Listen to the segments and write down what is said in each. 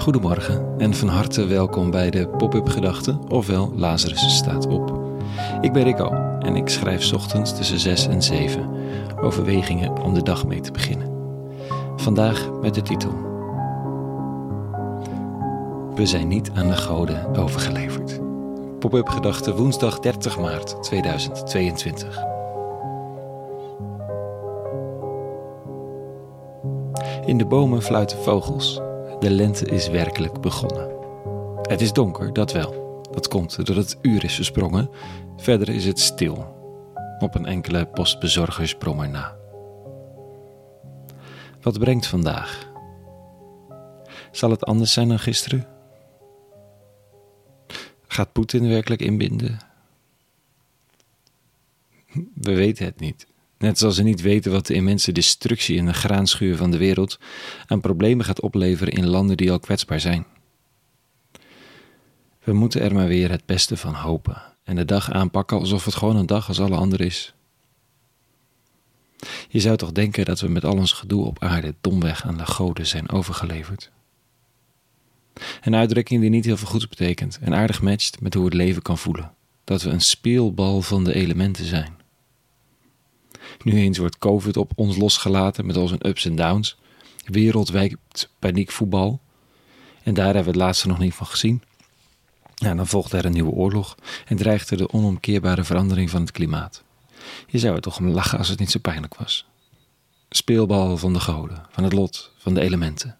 Goedemorgen en van harte welkom bij de Pop-up Gedachten, ofwel Lazarus staat op. Ik ben Rico en ik schrijf ochtends tussen 6 en 7 overwegingen om de dag mee te beginnen. Vandaag met de titel We zijn niet aan de goden overgeleverd. Pop-up Gedachten woensdag 30 maart 2022. In de bomen fluiten vogels. De lente is werkelijk begonnen. Het is donker, dat wel. Dat komt doordat het uur is versprongen. Verder is het stil. Op een enkele postbezorgersbrommer na. Wat brengt vandaag? Zal het anders zijn dan gisteren? Gaat Poetin werkelijk inbinden? We weten het niet. Net zoals ze niet weten wat de immense destructie in de graanschuur van de wereld aan problemen gaat opleveren in landen die al kwetsbaar zijn. We moeten er maar weer het beste van hopen en de dag aanpakken alsof het gewoon een dag als alle andere is. Je zou toch denken dat we met al ons gedoe op aarde domweg aan de goden zijn overgeleverd. Een uitdrukking die niet heel veel goeds betekent en aardig matcht met hoe het leven kan voelen. Dat we een speelbal van de elementen zijn. Nu eens wordt COVID op ons losgelaten met al zijn ups en downs. Wereldwijd paniekvoetbal. En daar hebben we het laatste nog niet van gezien. Ja, dan volgt er een nieuwe oorlog en dreigt er de onomkeerbare verandering van het klimaat. Je zou er toch om lachen als het niet zo pijnlijk was. Speelbal van de goden, van het lot, van de elementen.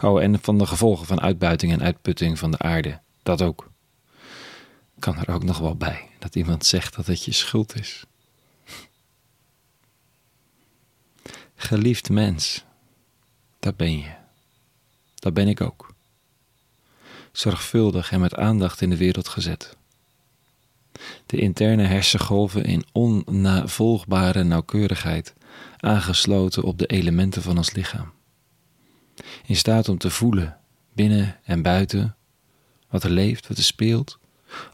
Oh, en van de gevolgen van uitbuiting en uitputting van de aarde. Dat ook. Kan er ook nog wel bij dat iemand zegt dat het je schuld is. Geliefd mens, dat ben je. Dat ben ik ook. Zorgvuldig en met aandacht in de wereld gezet. De interne hersengolven in onnavolgbare nauwkeurigheid aangesloten op de elementen van ons lichaam. In staat om te voelen, binnen en buiten, wat er leeft, wat er speelt.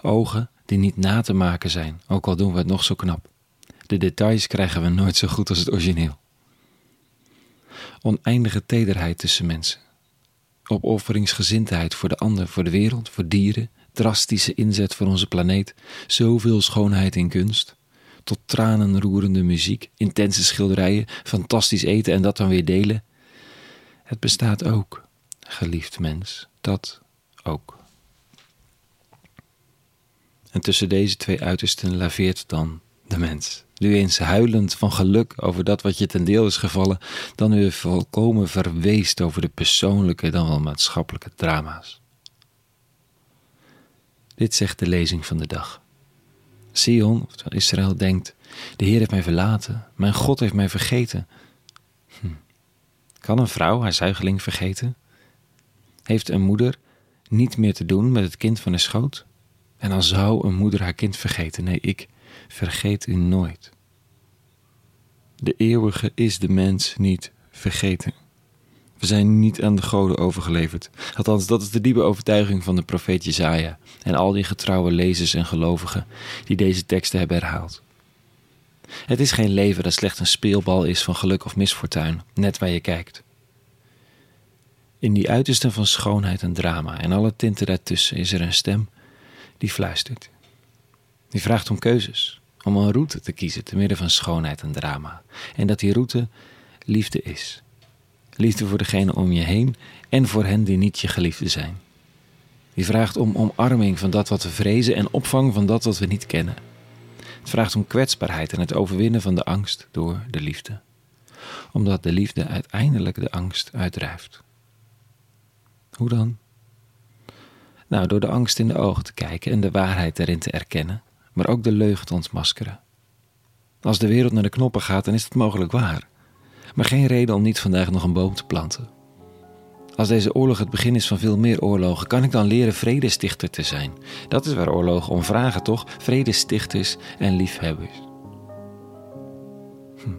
Ogen die niet na te maken zijn, ook al doen we het nog zo knap. De details krijgen we nooit zo goed als het origineel oneindige tederheid tussen mensen. Opofferingsgezindheid voor de ander, voor de wereld, voor dieren, drastische inzet voor onze planeet, zoveel schoonheid in kunst, tot tranenroerende muziek, intense schilderijen, fantastisch eten en dat dan weer delen. Het bestaat ook, geliefd mens, dat ook. En tussen deze twee uitersten laveert dan de mens nu eens huilend van geluk over dat wat je ten deel is gevallen, dan weer volkomen verweest over de persoonlijke dan wel maatschappelijke drama's. Dit zegt de lezing van de dag. Sion, oftewel Israël, denkt: De Heer heeft mij verlaten, mijn God heeft mij vergeten. Hm. Kan een vrouw haar zuigeling vergeten? Heeft een moeder niet meer te doen met het kind van haar schoot? En dan zou een moeder haar kind vergeten. Nee, ik vergeet u nooit. De eeuwige is de mens niet vergeten. We zijn niet aan de goden overgeleverd. Althans, dat is de diepe overtuiging van de profeet Jezaja en al die getrouwe lezers en gelovigen die deze teksten hebben herhaald. Het is geen leven dat slechts een speelbal is van geluk of misfortuin, net waar je kijkt. In die uitersten van schoonheid en drama en alle tinten daartussen is er een stem die fluistert. Die vraagt om keuzes, om een route te kiezen te midden van schoonheid en drama. En dat die route liefde is. Liefde voor degene om je heen en voor hen die niet je geliefde zijn. Die vraagt om omarming van dat wat we vrezen en opvang van dat wat we niet kennen. Het vraagt om kwetsbaarheid en het overwinnen van de angst door de liefde. Omdat de liefde uiteindelijk de angst uitdrijft. Hoe dan? Nou, door de angst in de ogen te kijken en de waarheid erin te erkennen maar ook de leugen ontmaskeren. Als de wereld naar de knoppen gaat, dan is het mogelijk waar. Maar geen reden om niet vandaag nog een boom te planten. Als deze oorlog het begin is van veel meer oorlogen, kan ik dan leren vredestichter te zijn. Dat is waar oorlogen om vragen, toch? Vredestichters en liefhebbers. Hm.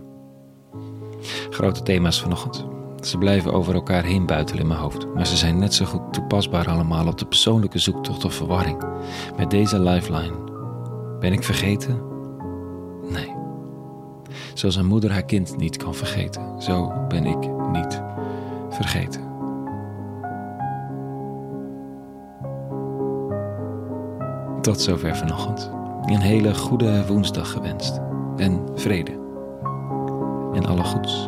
Grote thema's vanochtend. Ze blijven over elkaar heen buitelen in mijn hoofd, maar ze zijn net zo goed toepasbaar allemaal op de persoonlijke zoektocht of verwarring. Met deze lifeline ben ik vergeten? Nee. Zoals een moeder haar kind niet kan vergeten, zo ben ik niet vergeten. Tot zover vanochtend. Een hele goede woensdag gewenst. En vrede. En alle goeds.